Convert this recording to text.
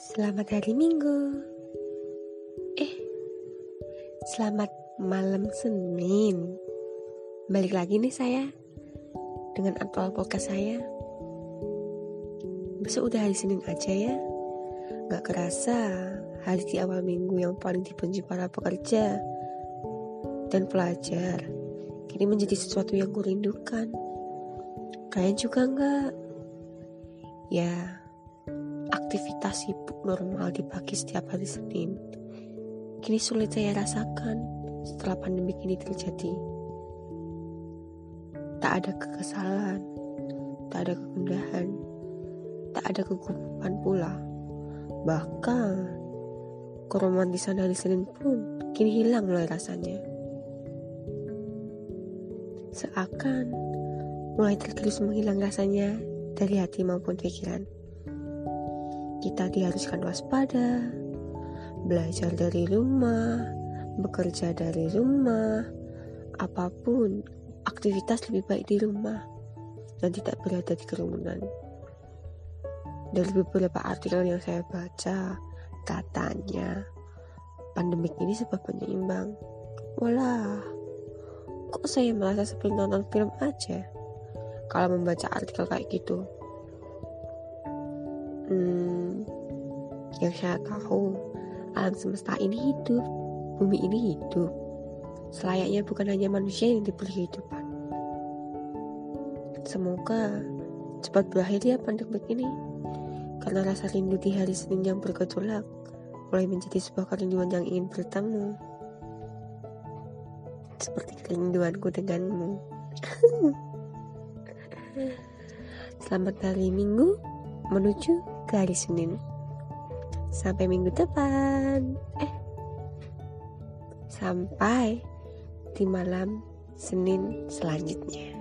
Selamat hari Minggu. Eh, selamat malam Senin. Balik lagi nih saya dengan aktual podcast saya. Besok udah hari Senin aja ya. Gak kerasa hari di awal minggu yang paling dibenci para pekerja dan pelajar kini menjadi sesuatu yang kurindukan. Kalian juga enggak? Ya, aktivitas sibuk normal di pagi setiap hari Senin kini sulit saya rasakan setelah pandemi ini terjadi. Tak ada kekesalan, tak ada kegundahan, tak ada kegugupan pula. Bahkan, keromantisan hari Senin pun kini hilang mulai rasanya. Seakan mulai tergerus menghilang rasanya dari hati maupun pikiran. Kita diharuskan waspada, belajar dari rumah, bekerja dari rumah, apa pun aktivitas lebih baik di rumah dan tidak berada di kerumunan. Dari beberapa artikel yang saya baca, katanya pandemik ini sebab penyeimbang. Walah, kok saya merasa seperti nonton film aja kalau membaca artikel kayak gitu. Hmm, yang saya tahu, alam semesta ini hidup, bumi ini hidup. Selayaknya bukan hanya manusia yang diberi kehidupan. Semoga cepat berakhir ya pandemi ini. Karena rasa rindu di hari Senin yang bergejolak mulai menjadi sebuah kerinduan yang ingin bertemu. Seperti kerinduanku denganmu. Selamat hari Minggu menuju ke hari Senin. Sampai minggu depan. Eh, sampai di malam Senin selanjutnya.